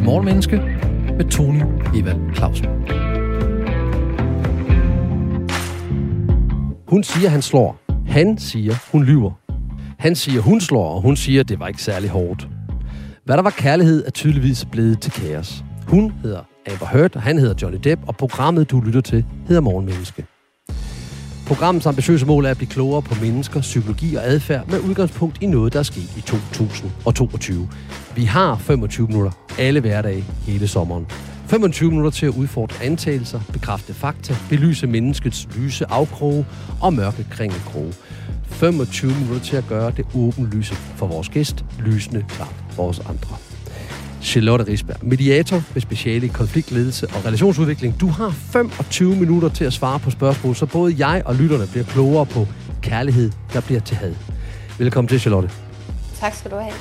til Morgenmenneske med Tony Evald Clausen. Hun siger, han slår. Han siger, hun lyver. Han siger, hun slår, og hun siger, det var ikke særlig hårdt. Hvad der var kærlighed, er tydeligvis blevet til kaos. Hun hedder Amber Heard, og han hedder Johnny Depp, og programmet, du lytter til, hedder Morgenmenneske. Programmets ambitiøse mål er at blive klogere på mennesker, psykologi og adfærd med udgangspunkt i noget, der er sket i 2022. Vi har 25 minutter alle hverdage hele sommeren. 25 minutter til at udfordre antagelser, bekræfte fakta, belyse menneskets lyse afkroge og mørke kringelkroge. 25 minutter til at gøre det åbenlyse for vores gæst, lysende klart for os andre. Charlotte Risberg, mediator med speciale i konfliktledelse og relationsudvikling. Du har 25 minutter til at svare på spørgsmål, så både jeg og lytterne bliver klogere på kærlighed, der bliver til had. Velkommen til, Charlotte. Tak skal du have.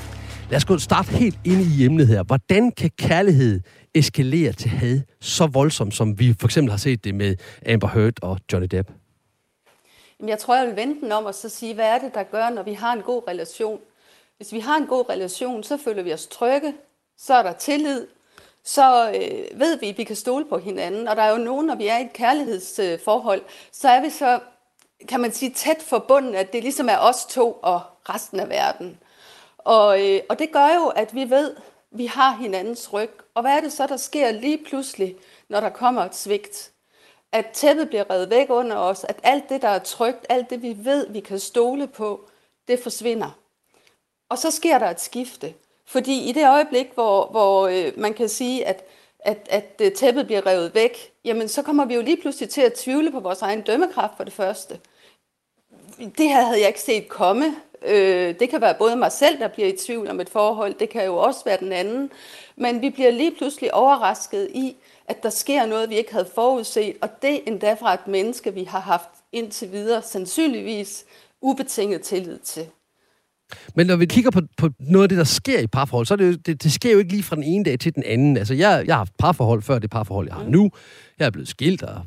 Lad os gå starte helt ind i emnet her. Hvordan kan kærlighed eskalere til had så voldsomt, som vi for eksempel har set det med Amber Heard og Johnny Depp? Jeg tror, jeg vil vente den om og så sige, hvad er det, der gør, når vi har en god relation? Hvis vi har en god relation, så føler vi os trygge, så er der tillid, så øh, ved vi, at vi kan stole på hinanden. Og der er jo nogen, når vi er i et kærlighedsforhold, så er vi så, kan man sige, tæt forbundet, at det ligesom er os to og resten af verden. Og, øh, og det gør jo, at vi ved, at vi har hinandens ryg. Og hvad er det så, der sker lige pludselig, når der kommer et svigt? At tæppet bliver revet væk under os, at alt det, der er trygt, alt det, vi ved, vi kan stole på, det forsvinder. Og så sker der et skifte. Fordi i det øjeblik, hvor, hvor øh, man kan sige, at, at, at øh, tæppet bliver revet væk, jamen så kommer vi jo lige pludselig til at tvivle på vores egen dømmekraft for det første. Det her havde jeg ikke set komme. Øh, det kan være både mig selv, der bliver i tvivl om et forhold, det kan jo også være den anden. Men vi bliver lige pludselig overrasket i, at der sker noget, vi ikke havde forudset, og det endda fra et menneske, vi har haft indtil videre sandsynligvis ubetinget tillid til. Men når vi kigger på, på noget af det, der sker i parforhold, så er det, jo, det, det sker jo ikke lige fra den ene dag til den anden. Altså, jeg, jeg har haft parforhold før det parforhold, jeg har nu. Jeg er blevet skilt og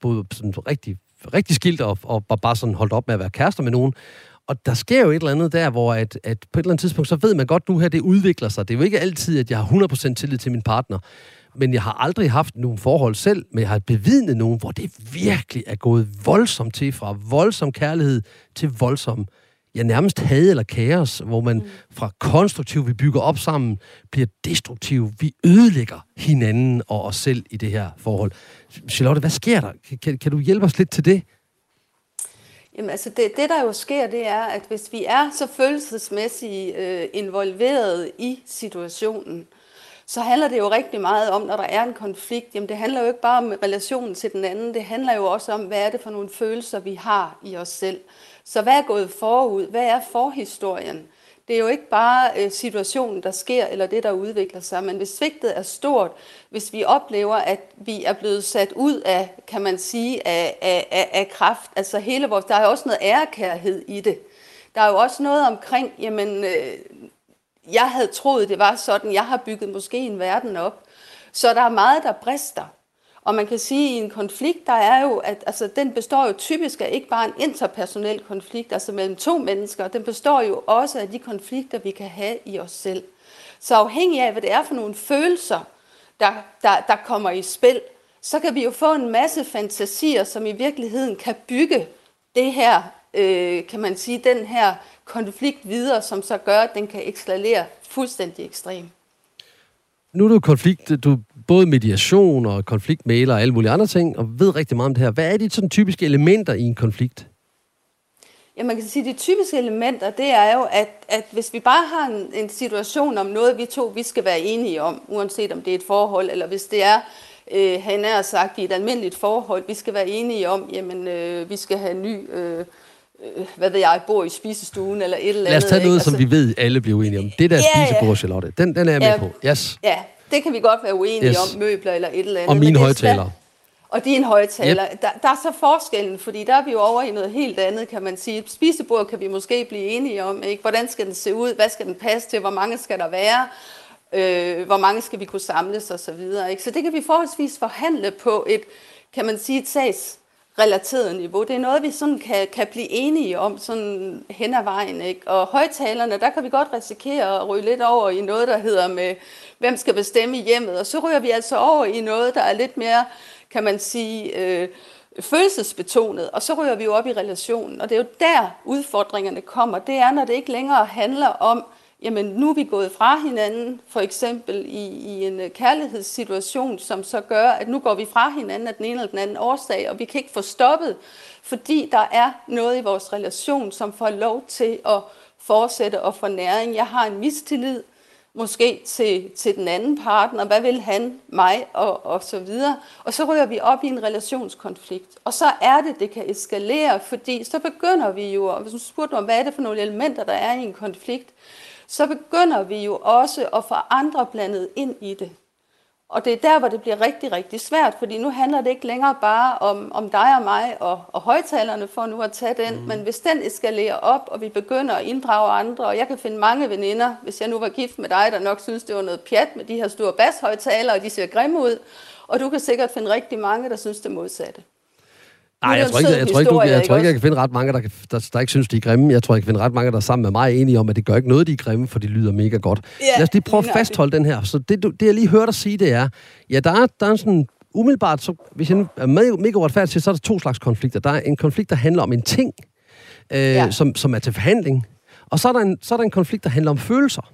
både sådan rigtig, rigtig skilt og, og bare sådan holdt op med at være kærester med nogen. Og der sker jo et eller andet der, hvor at, at på et eller andet tidspunkt, så ved man godt nu her, det udvikler sig. Det er jo ikke altid, at jeg har 100% tillid til min partner. Men jeg har aldrig haft nogen forhold selv, men jeg har bevidnet nogen, hvor det virkelig er gået voldsomt til, fra voldsom kærlighed til voldsom øh, ja, nærmest had eller kaos, hvor man mm. fra konstruktiv, vi bygger op sammen, bliver destruktiv. Vi ødelægger hinanden og os selv i det her forhold. Charlotte, hvad sker der? Kan, kan du hjælpe os lidt til det? Jamen altså, det, det der jo sker, det er, at hvis vi er så følelsesmæssigt øh, involveret i situationen, så handler det jo rigtig meget om, når der er en konflikt, jamen det handler jo ikke bare om relationen til den anden, det handler jo også om, hvad er det for nogle følelser, vi har i os selv. Så hvad er gået forud? Hvad er forhistorien? Det er jo ikke bare øh, situationen, der sker, eller det, der udvikler sig, men hvis svigtet er stort, hvis vi oplever, at vi er blevet sat ud af, kan man sige, af, af, af, af kraft, altså hele vores, der er jo også noget ærekærhed i det. Der er jo også noget omkring, jamen, øh, jeg havde troet, det var sådan, jeg har bygget måske en verden op. Så der er meget, der brister. Og man kan sige, at i en konflikt, der er jo, at altså, den består jo typisk af ikke bare en interpersonel konflikt, altså mellem to mennesker, den består jo også af de konflikter, vi kan have i os selv. Så afhængig af, hvad det er for nogle følelser, der, der, der kommer i spil, så kan vi jo få en masse fantasier, som i virkeligheden kan bygge det her, øh, kan man sige, den her konflikt videre, som så gør, at den kan eksalere fuldstændig ekstrem. Nu er du konflikt, du både mediation og konfliktmæler og alle mulige andre ting, og ved rigtig meget om det her. Hvad er de sådan typiske elementer i en konflikt? Ja, man kan sige, at de typiske elementer, det er jo, at, at hvis vi bare har en, en situation om noget, vi to vi skal være enige om, uanset om det er et forhold, eller hvis det er, øh, han er sagt, i et almindeligt forhold, vi skal være enige om, jamen, øh, vi skal have en ny... Øh, øh, hvad ved jeg, bor i spisestuen eller et eller andet. Lad os tage noget, ikke? som altså, vi ved, alle bliver enige om. Det der ja, spisebord, Charlotte, den, den er jeg med ja, på. Yes. Ja, det kan vi godt være uenige yes. om, møbler eller et eller andet. Og mine højtalere. Og dine højtaler. Yep. Der, der er så forskellen, fordi der er vi jo over i noget helt andet, kan man sige. Spisebord kan vi måske blive enige om. Ikke? Hvordan skal den se ud? Hvad skal den passe til? Hvor mange skal der være? Øh, hvor mange skal vi kunne samles og så videre. Ikke? Så det kan vi forholdsvis forhandle på et, kan man sige, et sags relateret niveau. Det er noget, vi sådan kan, kan blive enige om sådan hen ad vejen. Ikke? Og højtalerne, der kan vi godt risikere at ryge lidt over i noget, der hedder med, hvem skal bestemme i hjemmet. Og så ryger vi altså over i noget, der er lidt mere, kan man sige, øh, følelsesbetonet. Og så ryger vi jo op i relationen. Og det er jo der, udfordringerne kommer. Det er, når det ikke længere handler om, jamen nu er vi gået fra hinanden, for eksempel i, i en øh, kærlighedssituation, som så gør, at nu går vi fra hinanden af den ene eller den anden årsag, og vi kan ikke få stoppet, fordi der er noget i vores relation, som får lov til at fortsætte og få næring. Jeg har en mistillid, måske til, til den anden partner, hvad vil han, mig og, og så videre. Og så ryger vi op i en relationskonflikt. Og så er det, det kan eskalere, fordi så begynder vi jo, og hvis du spurgte om, hvad er det for nogle elementer, der er i en konflikt, så begynder vi jo også at få andre blandet ind i det. Og det er der, hvor det bliver rigtig, rigtig svært, fordi nu handler det ikke længere bare om, om dig og mig og, og højtalerne for nu at tage den, mm. men hvis den eskalerer op, og vi begynder at inddrage andre, og jeg kan finde mange veninder, hvis jeg nu var gift med dig, der nok synes, det var noget pjat med de her store bashøjtalere, og de ser grimme ud, og du kan sikkert finde rigtig mange, der synes det modsatte. Nej, jeg tror ikke, jeg, tror ikke, du, jeg, jeg tror ikke, jeg kan finde ret mange, der, der, der ikke synes, de er grimme. Jeg tror, jeg kan finde ret mange, der er sammen med mig enige om, at det gør ikke noget, de er grimme, for de lyder mega godt. Ja, Lad os lige prøve at fastholde den her. Så det, du, det, jeg lige hørte dig sige, det er, ja, der er, der er sådan umiddelbart, så, hvis jeg er mega uretfærdig til, så er der to slags konflikter. Der er en konflikt, der handler om en ting, øh, ja. som, som er til forhandling, og så er, der en, så er der en konflikt, der handler om følelser.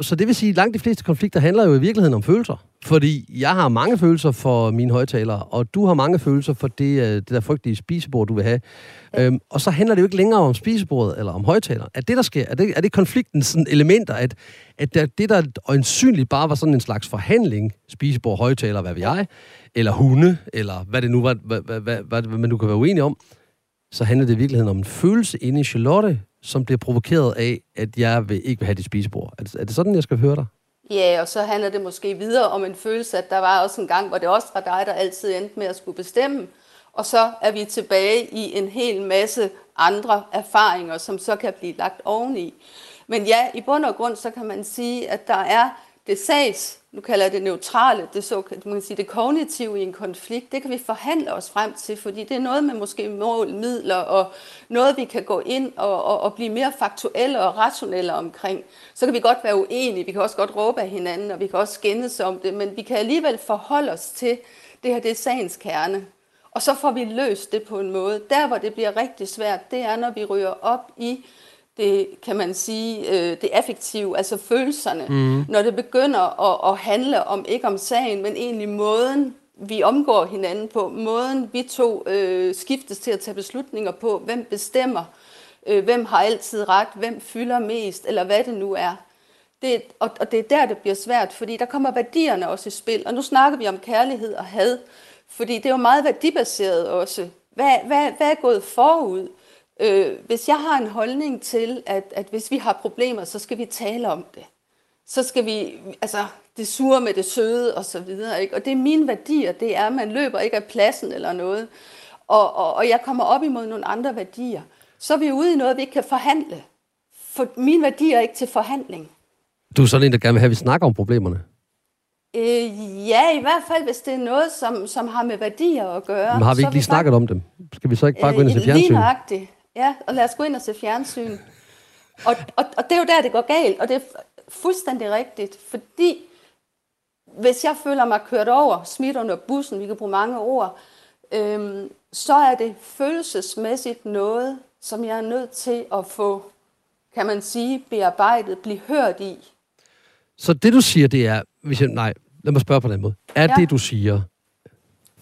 Så det vil sige, at langt de fleste konflikter handler jo i virkeligheden om følelser. Fordi jeg har mange følelser for mine højtalere, og du har mange følelser for det, øh, det der frygtelige spisebord, du vil have. Ja. Øhm, og så handler det jo ikke længere om spisebordet eller om højtaler. Er det, der sker, er det, er det konfliktens sådan elementer, at, at det, det, der øjensynligt bare var sådan en slags forhandling, spisebord, højtaler, hvad ved jeg, eller hunde, eller hvad det nu var, hvad, hvad, hvad, hvad, hvad man nu kan være uenig om, så handler det i virkeligheden om en følelse inde i Charlotte, som bliver provokeret af, at jeg vil ikke vil have dit spisebord. Er det, er det sådan, jeg skal høre dig? Ja, og så handler det måske videre om en følelse, at der var også en gang, hvor det også var dig, der altid endte med at skulle bestemme. Og så er vi tilbage i en hel masse andre erfaringer, som så kan blive lagt oveni. Men ja, i bund og grund, så kan man sige, at der er det sags, nu kalder jeg det neutrale, det, så, man kan sige, det kognitive i en konflikt, det kan vi forhandle os frem til, fordi det er noget med måske mål, midler og noget, vi kan gå ind og, og, og blive mere faktuelle og rationelle omkring. Så kan vi godt være uenige, vi kan også godt råbe af hinanden, og vi kan også skændes om det, men vi kan alligevel forholde os til, det her det er sagens kerne. Og så får vi løst det på en måde. Der, hvor det bliver rigtig svært, det er, når vi ryger op i det, kan man sige, øh, det affektive, altså følelserne, mm. når det begynder at, at handle om, ikke om sagen, men egentlig måden, vi omgår hinanden på, måden vi to øh, skiftes til at tage beslutninger på, hvem bestemmer, øh, hvem har altid ret, hvem fylder mest, eller hvad det nu er. Det, og, og det er der, det bliver svært, fordi der kommer værdierne også i spil. Og nu snakker vi om kærlighed og had, fordi det er jo meget værdibaseret også. Hvad, hvad, hvad er gået forud? Øh, hvis jeg har en holdning til, at, at hvis vi har problemer, så skal vi tale om det. Så skal vi, altså det sure med det søde og så videre. Ikke? Og det er mine værdier, det er, at man løber ikke af pladsen eller noget. Og, og, og jeg kommer op imod nogle andre værdier. Så er vi ude i noget, vi ikke kan forhandle. For mine værdier er ikke til forhandling. Du er sådan en, der gerne vil have, at vi snakker om problemerne. Øh, ja, i hvert fald, hvis det er noget, som, som har med værdier at gøre. Men har vi ikke lige snakket om dem? Skal vi så ikke bare gå ind og se øh, fjernsyn? Lige nøjagtigt. Ja, og lad os gå ind og se fjernsyn. Og, og, og det er jo der, det går galt, og det er fuldstændig rigtigt, fordi hvis jeg føler mig kørt over, smidt under bussen, vi kan bruge mange ord, øhm, så er det følelsesmæssigt noget, som jeg er nødt til at få, kan man sige, bearbejdet, blive hørt i. Så det du siger, det er, hvis jeg, nej, lad mig spørge på den måde. Er ja. det du siger,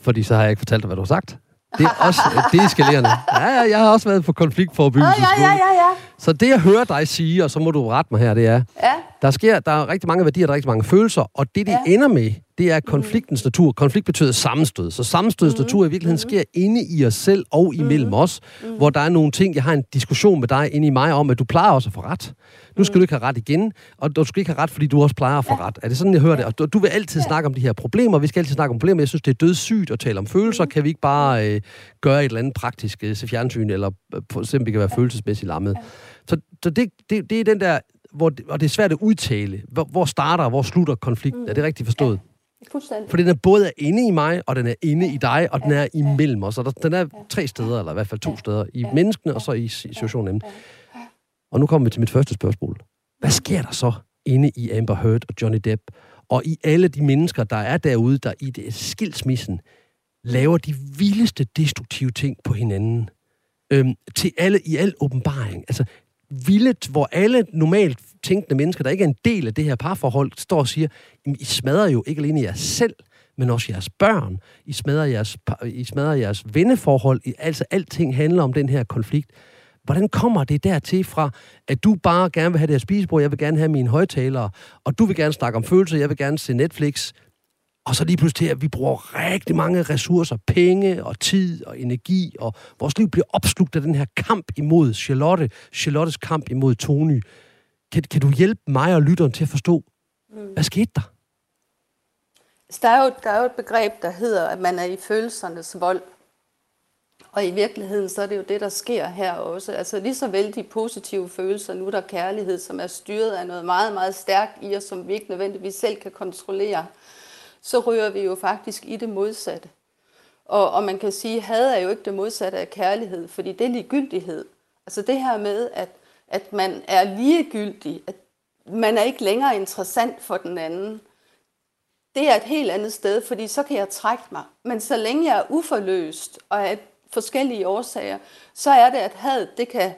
fordi så har jeg ikke fortalt dig, hvad du har sagt, det er også det er. Ja, ja, jeg har også været på konfliktforebyggelse. Ja, ja, ja, ja, ja. Så det, jeg hører dig sige, og så må du rette mig her, det er, ja. Der, sker, der er rigtig mange værdier, der er rigtig mange følelser, og det, det ja. ender med, det er konfliktens natur. Konflikt betyder sammenstød. Så sammenstødets mm. natur i virkeligheden mm. sker inde i os selv og imellem mm. os, mm. hvor der er nogle ting, jeg har en diskussion med dig inde i mig om, at du plejer også at få ret. Nu skal mm. du ikke have ret igen, og du skal ikke have ret, fordi du også plejer at få ret. Er det sådan, jeg hører det? Og du, du vil altid snakke om de her problemer. Vi skal altid snakke om problemer. Jeg synes, det er dødssygt at tale om følelser. Kan vi ikke bare øh, gøre et eller andet praktisk, øh, se fjernsyn, eller øh, for eksempel vi kan være følelsesmæssigt lammet. Så, så det, det, det er den der, hvor det, og det er svært at udtale. Hvor, hvor starter og hvor slutter konflikten? Mm. Er det rigtigt forstået? Fuldstændig. Fordi den er både inde i mig, og den er inde i dig, og den er imellem os. Og der, den er tre steder, eller i hvert fald to steder. I menneskene, og så i situationen. Og nu kommer vi til mit første spørgsmål. Hvad sker der så inde i Amber Heard og Johnny Depp, og i alle de mennesker, der er derude, der i det skilsmissen, laver de vildeste destruktive ting på hinanden? Øhm, til alle, i al åbenbaring. Altså, vildt, hvor alle normalt tænkende mennesker, der ikke er en del af det her parforhold, står og siger, I smadrer jo ikke alene jer selv, men også jeres børn. I smadrer jeres, I smadrer jeres venneforhold. Altså, alting handler om den her konflikt. Hvordan kommer det dertil fra, at du bare gerne vil have det her spisebord, jeg vil gerne have mine højtalere, og du vil gerne snakke om følelser, jeg vil gerne se Netflix, og så lige pludselig at vi bruger rigtig mange ressourcer, penge og tid og energi, og vores liv bliver opslugt af den her kamp imod Charlotte, Charlottes kamp imod Tony. Kan, kan du hjælpe mig og lytteren til at forstå, mm. hvad skete der? Der er, jo, der er jo et begreb, der hedder, at man er i følelsernes vold. Og i virkeligheden, så er det jo det, der sker her også. Altså lige så vel de positive følelser, nu der kærlighed, som er styret af noget meget, meget stærkt i os, som vi ikke nødvendigvis selv kan kontrollere, så rører vi jo faktisk i det modsatte. Og, og man kan sige, at had er jo ikke det modsatte af kærlighed, fordi det er ligegyldighed. Altså det her med, at, at man er ligegyldig, at man er ikke længere interessant for den anden, det er et helt andet sted, fordi så kan jeg trække mig. Men så længe jeg er uforløst og af forskellige årsager, så er det, at had det kan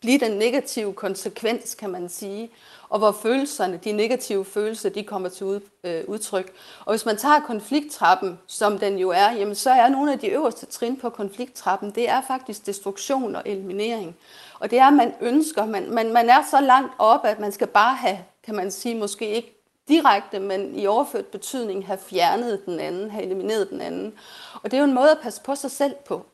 blive den negative konsekvens, kan man sige og hvor følelserne, de negative følelser, de kommer til ud, øh, udtryk. Og hvis man tager konflikttrappen, som den jo er, jamen så er nogle af de øverste trin på konflikttrappen, det er faktisk destruktion og eliminering. Og det er, at man ønsker, man, man, man er så langt oppe, at man skal bare have, kan man sige, måske ikke direkte, men i overført betydning, have fjernet den anden, have elimineret den anden. Og det er jo en måde at passe på sig selv på.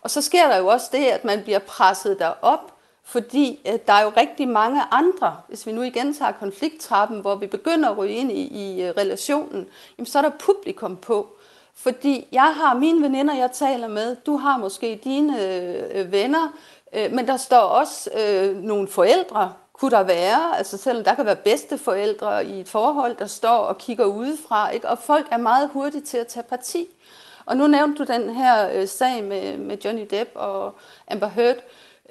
Og så sker der jo også det, at man bliver presset derop, fordi øh, der er jo rigtig mange andre, hvis vi nu igen tager konflikttrappen, hvor vi begynder at ryge ind i, i øh, relationen, jamen, så er der publikum på. Fordi jeg har mine veninder, jeg taler med, du har måske dine øh, øh venner, øh, men der står også øh, nogle forældre, kunne der være, altså selvom der kan være bedste forældre i et forhold, der står og kigger udefra, ikke? og folk er meget hurtige til at tage parti. Og nu nævnte du den her øh, sag med, med Johnny Depp og Amber Heard,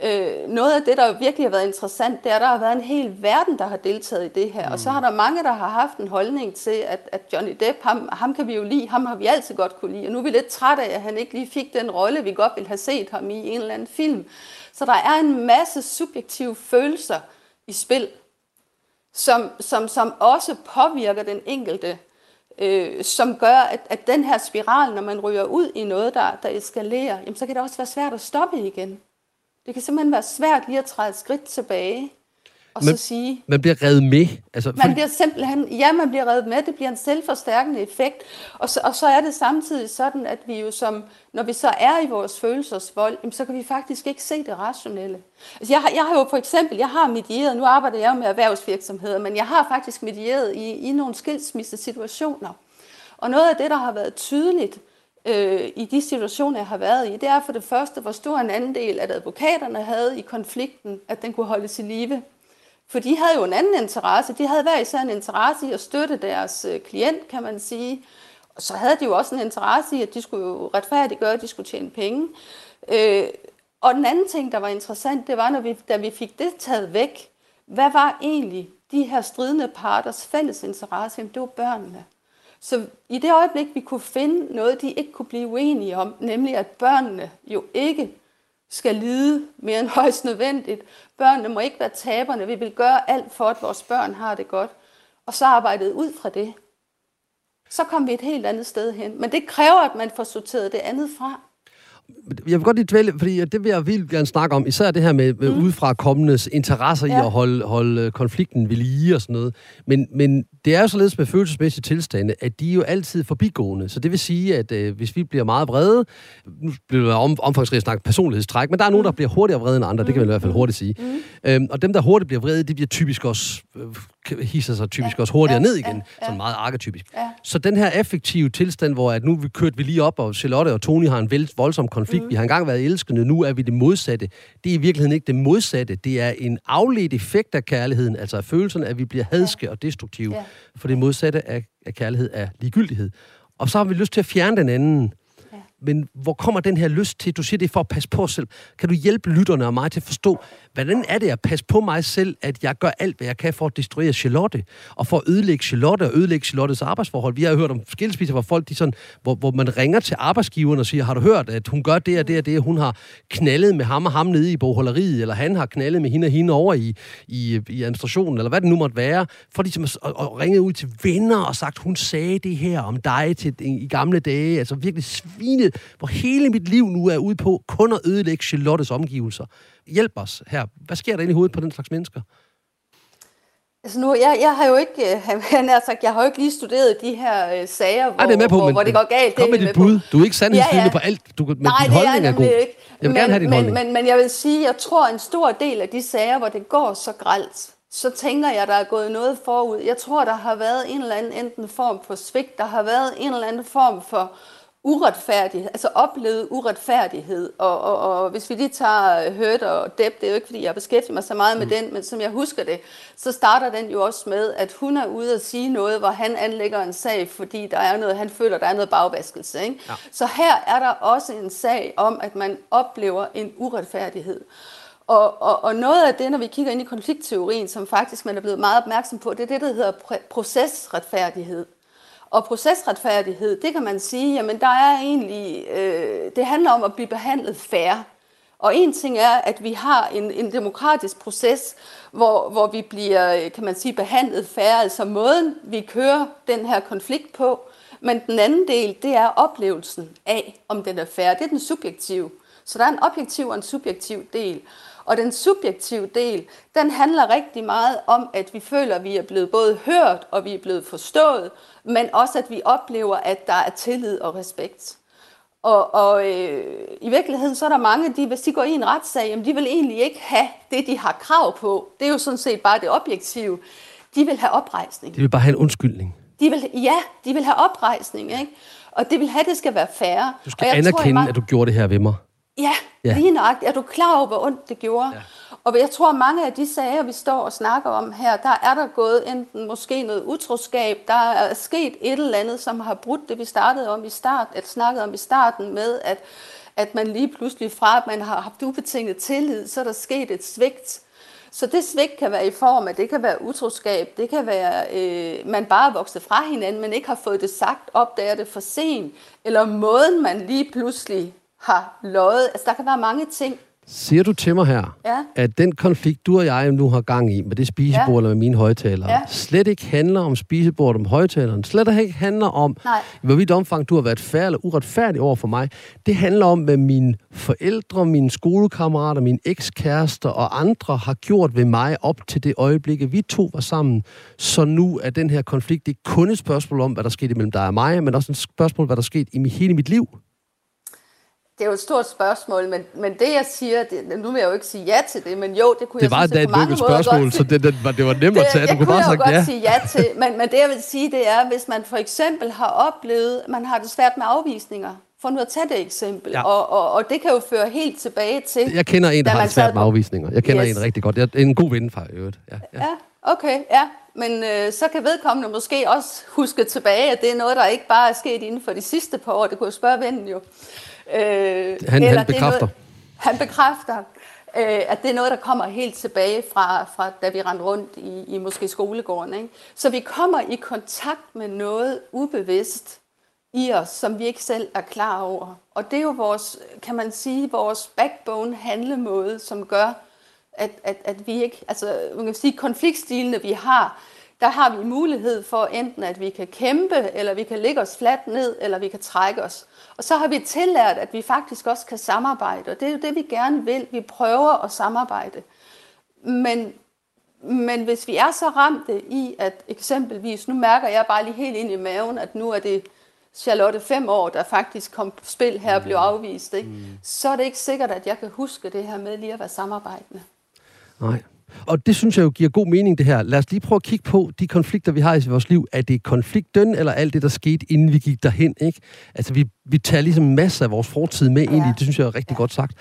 Øh, noget af det, der virkelig har været interessant, det er, at der har været en hel verden, der har deltaget i det her. Mm. Og så har der mange, der har haft en holdning til, at, at Johnny Depp, ham, ham kan vi jo lide, ham har vi altid godt kunne lide. Og nu er vi lidt trætte af, at han ikke lige fik den rolle, vi godt ville have set ham i en eller anden film. Så der er en masse subjektive følelser i spil, som, som, som også påvirker den enkelte, øh, som gør, at, at den her spiral, når man ryger ud i noget, der, der eskalerer, jamen, så kan det også være svært at stoppe igen. Det kan simpelthen være svært lige at træde et skridt tilbage og man, så sige... Man bliver reddet med. Altså, man bliver simpelthen... Ja, man bliver reddet med. Det bliver en selvforstærkende effekt. Og så, og så er det samtidig sådan, at vi jo som... Når vi så er i vores følelsesvold, så kan vi faktisk ikke se det rationelle. Altså, jeg, har, jeg har jo for eksempel... Jeg har medieret... Nu arbejder jeg jo med erhvervsvirksomheder, men jeg har faktisk medieret i, i nogle skilsmisse-situationer. Og noget af det, der har været tydeligt, øh, i de situationer, jeg har været i, det er for det første, hvor stor en andel, at advokaterne havde i konflikten, at den kunne holdes i live. For de havde jo en anden interesse. De havde hver især en interesse i at støtte deres øh, klient, kan man sige. Og så havde de jo også en interesse i, at de skulle jo retfærdiggøre, at de skulle tjene penge. Øh, og den anden ting, der var interessant, det var, når vi, da vi fik det taget væk, hvad var egentlig de her stridende parters fælles interesse? Jamen, det var børnene. Så i det øjeblik, vi kunne finde noget, de ikke kunne blive uenige om, nemlig at børnene jo ikke skal lide mere end højst nødvendigt. Børnene må ikke være taberne. Vi vil gøre alt for, at vores børn har det godt. Og så arbejdede ud fra det. Så kom vi et helt andet sted hen. Men det kræver, at man får sorteret det andet fra jeg vil godt lige dvæle, fordi det vil jeg vildt gerne snakke om, især det her med, med mm. udefra kommendes interesser ja. i at holde, holde konflikten ved lige og sådan noget. Men, men det er jo således med følelsesmæssige tilstande, at de er jo altid forbigående. Så det vil sige, at øh, hvis vi bliver meget vrede, nu bliver det om, omfangsrigt snakke personlighedstræk, men der er nogen, der mm. bliver hurtigere vrede end andre, mm. det kan man i hvert fald mm. hurtigt sige. Mm. Øhm, og dem, der hurtigt bliver vrede, de bliver typisk også øh, hisser sig typisk ja, også hurtigere ja, ned igen. Ja. Sådan meget arketypisk. Ja. Så den her effektive tilstand, hvor at nu vi kørt vi lige op, og Charlotte og Tony har en voldsom konflikt. Mm. Vi har engang været elskende, nu er vi det modsatte. Det er i virkeligheden ikke det modsatte. Det er en afledt effekt af kærligheden, altså af følelserne, at vi bliver hadske ja. og destruktive. Ja. For det modsatte af, af kærlighed er ligegyldighed. Og så har vi lyst til at fjerne den anden men hvor kommer den her lyst til? Du siger, det er for at passe på os selv. Kan du hjælpe lytterne og mig til at forstå, hvordan er det at passe på mig selv, at jeg gør alt, hvad jeg kan for at destruere Charlotte, og for at ødelægge Charlotte og ødelægge Charlottes arbejdsforhold? Vi har jo hørt om skilsmisser, hvor folk, de sådan, hvor, hvor man ringer til arbejdsgiveren og siger, har du hørt, at hun gør det og det og det, hun har knaldet med ham og ham nede i bogholderiet, eller han har knaldet med hende og hende over i, i, i administrationen, eller hvad det nu måtte være, for ligesom at, at, at ringe ud til venner og sagt, hun sagde det her om dig til, i gamle dage, altså virkelig svinet hvor hele mit liv nu er ude på kun at ødelægge Charlottes omgivelser. Hjælp os her. Hvad sker der inde i hovedet på den slags mennesker? Altså nu, jeg, jeg har jo ikke, øh, han har sagt, jeg har jo ikke lige studeret de her øh, sager, hvor, Ej, det er med på, hvor, hvor det går galt. Kom med dit bud. På. Du er ikke sandhedsfyldig ja, ja. på alt. Du, men Nej, din holdning er, er god. Ikke. Jeg vil men, gerne have din men, holdning. Men, men jeg vil sige, jeg tror, en stor del af de sager, hvor det går så gralt, så tænker jeg, der er gået noget forud. Jeg tror, der har været en eller anden enten form for svigt, der har været en eller anden form for uretfærdighed, altså oplevet uretfærdighed. Og, og, og hvis vi lige tager Hurt og Deb, det er jo ikke, fordi jeg beskæftiger mig så meget med mm. den, men som jeg husker det, så starter den jo også med, at hun er ude at sige noget, hvor han anlægger en sag, fordi der er noget, han føler, der er noget bagvaskelse. Ikke? Ja. Så her er der også en sag om, at man oplever en uretfærdighed. Og, og, og noget af det, når vi kigger ind i konfliktteorien, som faktisk man er blevet meget opmærksom på, det er det, der hedder procesretfærdighed. Og procesretfærdighed, det kan man sige, jamen der er egentlig, øh, det handler om at blive behandlet fair. Og en ting er, at vi har en, en demokratisk proces, hvor, hvor vi bliver, kan man sige, behandlet fair, altså måden, vi kører den her konflikt på. Men den anden del, det er oplevelsen af, om den er fair. Det er den subjektive. Så der er en objektiv og en subjektiv del. Og den subjektive del, den handler rigtig meget om, at vi føler, at vi er blevet både hørt og vi er blevet forstået, men også at vi oplever, at der er tillid og respekt. Og, og øh, i virkeligheden så er der mange, de, hvis de går i en retssag, jamen, de vil egentlig ikke have det, de har krav på. Det er jo sådan set bare det objektive. De vil have oprejsning. De vil bare have en undskyldning. De vil, ja, de vil have oprejsning, ikke? Og det vil have, at det skal være færre. Du skal og jeg anerkende, tror, mange... at du gjorde det her ved mig. Ja, ja. lige nøjagtigt. Er du klar over, hvor ondt det gjorde? Ja. Og jeg tror, mange af de sager, vi står og snakker om her, der er der gået enten måske noget utroskab, der er sket et eller andet, som har brudt det, vi startede om i start, at snakkede om i starten med, at, at man lige pludselig fra, at man har haft ubetinget tillid, så er der sket et svigt. Så det svigt kan være i form af, det kan være utroskab, det kan være, øh, man bare er vokset fra hinanden, men ikke har fået det sagt, opdager det for sent, eller måden man lige pludselig har løjet. Altså, der kan være mange ting. Siger du til mig her, ja. at den konflikt, du og jeg nu har gang i med det spisebord ja. eller med mine højtalere, ja. slet ikke handler om spisebordet om højtaleren, slet ikke handler om, Nej. hvorvidt omfang du har været færdig eller uretfærdig over for mig. Det handler om, hvad mine forældre, mine skolekammerater, mine ekskærester og andre har gjort ved mig op til det øjeblik, at vi to var sammen. Så nu er den her konflikt ikke kun et spørgsmål om, hvad der skete mellem dig og mig, men også et spørgsmål, hvad der skete i hele mit liv. Det er jo et stort spørgsmål, men, men det jeg siger, det, nu vil jeg jo ikke sige ja til det, men jo, det kunne det jeg var synes, det et spørgsmål, så det, det, var, det var nemt at tage. Det, du kunne bare sagt ja. godt sige ja til, men, men det jeg vil sige, det er, hvis man for eksempel har oplevet, man har det svært med afvisninger, for nu at tage det eksempel, ja. og, og, og det kan jo føre helt tilbage til... Jeg kender en, der har det svært med afvisninger. Jeg kender yes. en rigtig godt. Jeg er en god ven fra øvrigt. Ja, ja. ja, okay, ja. Men øh, så kan vedkommende måske også huske tilbage, at det er noget, der ikke bare er sket inden for de sidste par år. Det kunne jo spørge vennen jo. Øh, han, eller han bekræfter. Noget, han bekræfter, øh, at det er noget, der kommer helt tilbage fra, fra da vi rendte rundt i, i måske skolegården. Ikke? Så vi kommer i kontakt med noget ubevidst i os, som vi ikke selv er klar over. Og det er jo vores, kan man sige, vores backbone handlemåde, som gør, at, at, at vi ikke, altså man kan sige, konfliktstilene vi har, der har vi mulighed for enten, at vi kan kæmpe, eller vi kan ligge os fladt ned, eller vi kan trække os. Og så har vi tillært, at vi faktisk også kan samarbejde, og det er jo det, vi gerne vil. Vi prøver at samarbejde. Men, men hvis vi er så ramte i, at eksempelvis, nu mærker jeg bare lige helt ind i maven, at nu er det Charlotte fem år, der faktisk kom på spil her og blev mm. afvist, ikke? Mm. så er det ikke sikkert, at jeg kan huske det her med lige at være samarbejdende. Nej. Og det synes jeg jo giver god mening, det her. Lad os lige prøve at kigge på de konflikter, vi har i vores liv. Er det konflikten, eller alt det, der skete, inden vi gik derhen? Ikke? Altså, vi, vi tager ligesom masser af vores fortid med ja. ind i. Det synes jeg er rigtig ja. godt sagt.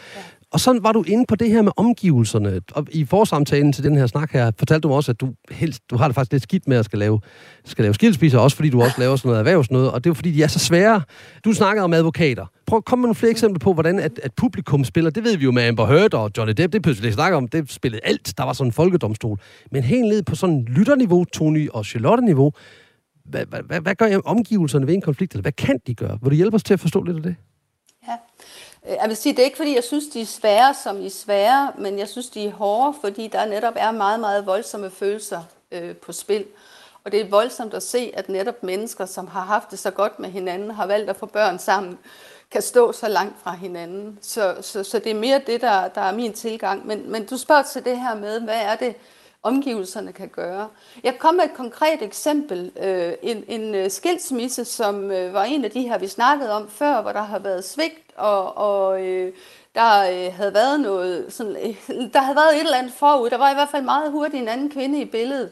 Og så var du inde på det her med omgivelserne. Og i forsamtalen til den her snak her, fortalte du mig også, at du helst, du har det faktisk lidt skidt med at skal lave, skal lave skilsmisser, også fordi du også laver sådan noget erhvervsnød, og det er fordi, de er så svære. Du snakkede om advokater. Prøv at komme med nogle flere eksempler på, hvordan at, at publikum spiller. Det ved vi jo med Amber Heard og Johnny Depp, det behøver vi om. Det spillede alt. Der var sådan en folkedomstol. Men helt ned på sådan lytterniveau, Tony og Charlotte-niveau, hvad, hvad, hvad, hvad gør omgivelserne ved en konflikt, eller hvad kan de gøre? Vil du hjælpe os til at forstå lidt af det? Øh, jeg vil sige, det er ikke fordi, jeg synes, de er svære, som de er svære, men jeg synes, de er hårde, fordi der netop er meget, meget voldsomme følelser øh, på spil. Og det er voldsomt at se, at netop mennesker, som har haft det så godt med hinanden, har valgt at få børn sammen, kan stå så langt fra hinanden. Så, så, så det er mere det, der, der er min tilgang. Men, men du spørger til det her med, hvad er det, omgivelserne kan gøre. Jeg kom med et konkret eksempel. Øh, en, en øh, skilsmisse, som var en af de her, vi snakkede om før, hvor der har været svigt, og, og øh, der øh, havde været noget, sådan, øh, der havde været et eller andet forud. Der var i hvert fald meget hurtigt en anden kvinde i billedet.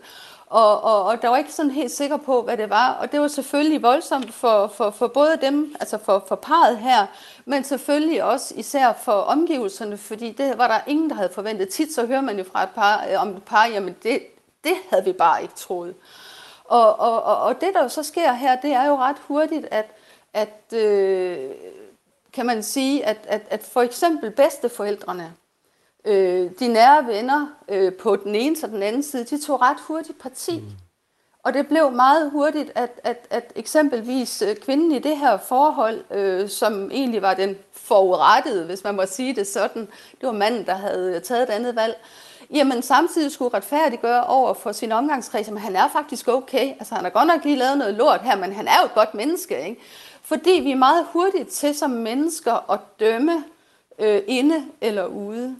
Og, og, og der var ikke sådan helt sikker på, hvad det var. Og det var selvfølgelig voldsomt for, for, for både dem, altså for, for parret her, men selvfølgelig også især for omgivelserne, fordi det var der ingen, der havde forventet. Tit så hører man jo fra et par, øh, om et par, jamen det, det havde vi bare ikke troet. Og, og, og, og det, der jo så sker her, det er jo ret hurtigt, at, at øh, kan man sige, at, at, at for eksempel bedsteforældrene, øh, de nære venner øh, på den ene og den anden side, de tog ret hurtigt parti. Mm. Og det blev meget hurtigt, at, at, at eksempelvis øh, kvinden i det her forhold, øh, som egentlig var den forurettede, hvis man må sige det sådan, det var manden, der havde taget et andet valg, jamen samtidig skulle retfærdiggøre over for sin omgangskreds, at han er faktisk okay. Altså han har godt nok lige lavet noget lort her, men han er jo et godt menneske, ikke? Fordi vi er meget hurtige til som mennesker at dømme øh, inde eller ude.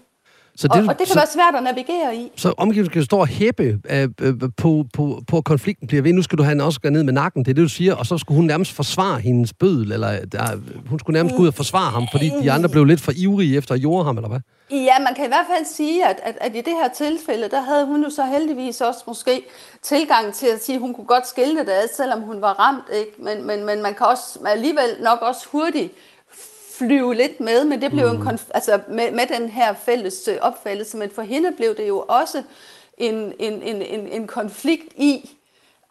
Så det, og, og det kan så, være svært at navigere i. Så omgivelsen skal stå og hæppe øh, øh, på, på, på, at konflikten bliver ved. Nu skal du have også gå ned med nakken, det er det, du siger. Og så skulle hun nærmest forsvare hendes bødel, eller der, hun skulle nærmest gå ud og forsvare ham, fordi de andre blev lidt for ivrige efter at jorde ham, eller hvad? Ja, man kan i hvert fald sige, at, at, at i det her tilfælde, der havde hun jo så heldigvis også måske tilgang til at sige, at hun kunne godt skille det ad, selvom hun var ramt. Ikke? Men, men, men man kan også alligevel nok også hurtigt flyve lidt med, men det blev mm. en konf- altså med, med den her fælles øh, opfattelse, men for hende blev det jo også en, en, en, en, en konflikt i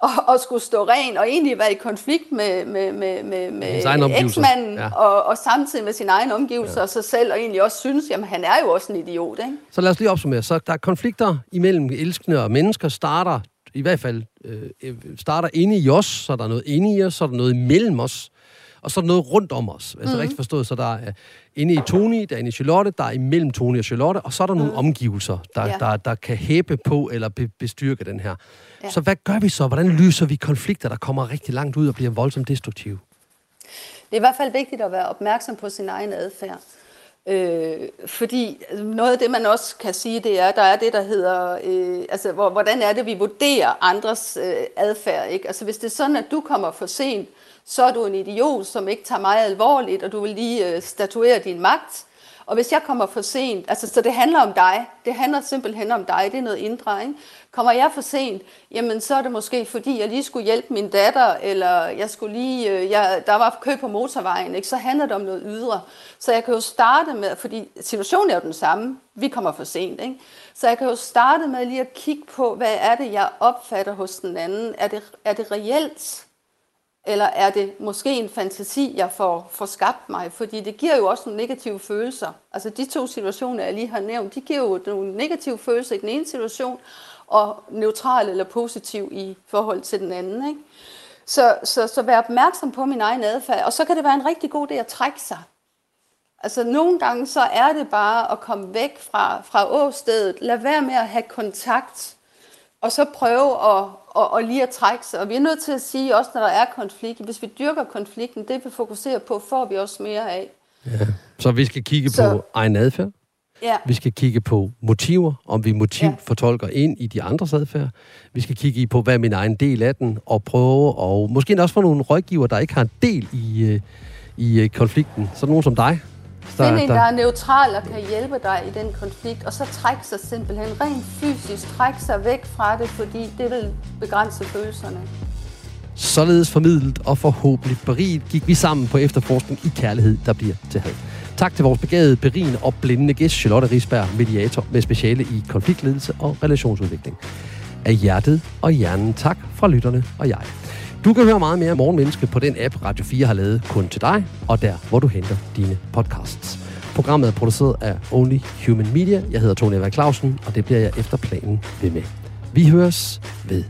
at, at skulle stå ren, og egentlig være i konflikt med, med, med, med, med eksmanden, ja. og, og samtidig med sin egen omgivelser, ja. og sig selv, og egentlig også synes, jamen han er jo også en idiot. Ikke? Så lad os lige opsummere. Så der er konflikter imellem elskende og mennesker, starter i hvert fald øh, starter inde i os, så der er noget inde i os, så er der noget imellem os, og så er der noget rundt om os. Altså mm. rigtig forstået, så der er inde i Tony, der er inde i Charlotte, der er imellem Tony og Charlotte, og så er der mm. nogle omgivelser, der, ja. der, der kan hæppe på eller be, bestyrke den her. Ja. Så hvad gør vi så? Hvordan løser vi konflikter, der kommer rigtig langt ud og bliver voldsomt destruktive? Det er i hvert fald vigtigt at være opmærksom på sin egen adfærd. Øh, fordi noget af det, man også kan sige, det er, der er det, der hedder, øh, altså hvor, hvordan er det, vi vurderer andres øh, adfærd. Ikke? Altså hvis det er sådan, at du kommer for sent, så er du en idiot, som ikke tager mig alvorligt, og du vil lige øh, statuere din magt. Og hvis jeg kommer for sent, altså så det handler om dig, det handler simpelthen om dig, det er noget indre, ikke? Kommer jeg for sent, jamen så er det måske fordi, jeg lige skulle hjælpe min datter, eller jeg skulle lige, øh, jeg, der var kø på motorvejen, ikke? så handler det om noget ydre. Så jeg kan jo starte med, fordi situationen er jo den samme, vi kommer for sent, ikke? så jeg kan jo starte med lige at kigge på, hvad er det, jeg opfatter hos den anden. Er det, er det reelt? Eller er det måske en fantasi, jeg får, får skabt mig? Fordi det giver jo også nogle negative følelser. Altså de to situationer, jeg lige har nævnt, de giver jo nogle negative følelser i den ene situation, og neutral eller positiv i forhold til den anden. Ikke? Så, så, så vær opmærksom på min egen adfærd, og så kan det være en rigtig god idé at trække sig. Altså nogle gange så er det bare at komme væk fra, fra åstedet. Lad være med at have kontakt og så prøve at, at, at lige at trække sig. Og vi er nødt til at sige, også når der er konflikt, hvis vi dyrker konflikten, det vi fokuserer på, får vi også mere af. Ja. Så vi skal kigge så, på egen adfærd. Ja. Vi skal kigge på motiver, om vi motiv ja. fortolker ind i de andres adfærd. Vi skal kigge på, hvad er min egen del af den, og prøve, og måske også få nogle rådgiver, der ikke har en del i, øh, i øh, konflikten. Så nogen som dig, Der, Find en, der... der er neutral og kan hjælpe dig i den konflikt, og så træk sig simpelthen rent fysisk, træk sig væk fra det, fordi det vil begrænse følelserne. Således formidlet og forhåbentlig beriget gik vi sammen på efterforskning i kærlighed, der bliver til had. Tak til vores begavede, berigende og blindende gæst, Charlotte Risberg, mediator med speciale i konfliktledelse og relationsudvikling. Af hjertet og hjernen tak fra lytterne og jeg. Du kan høre meget mere Morgenmenneske på den app, Radio 4 har lavet kun til dig, og der, hvor du henter dine podcasts. Programmet er produceret af Only Human Media. Jeg hedder Tony Eva Clausen, og det bliver jeg efter planen ved med. Vi høres ved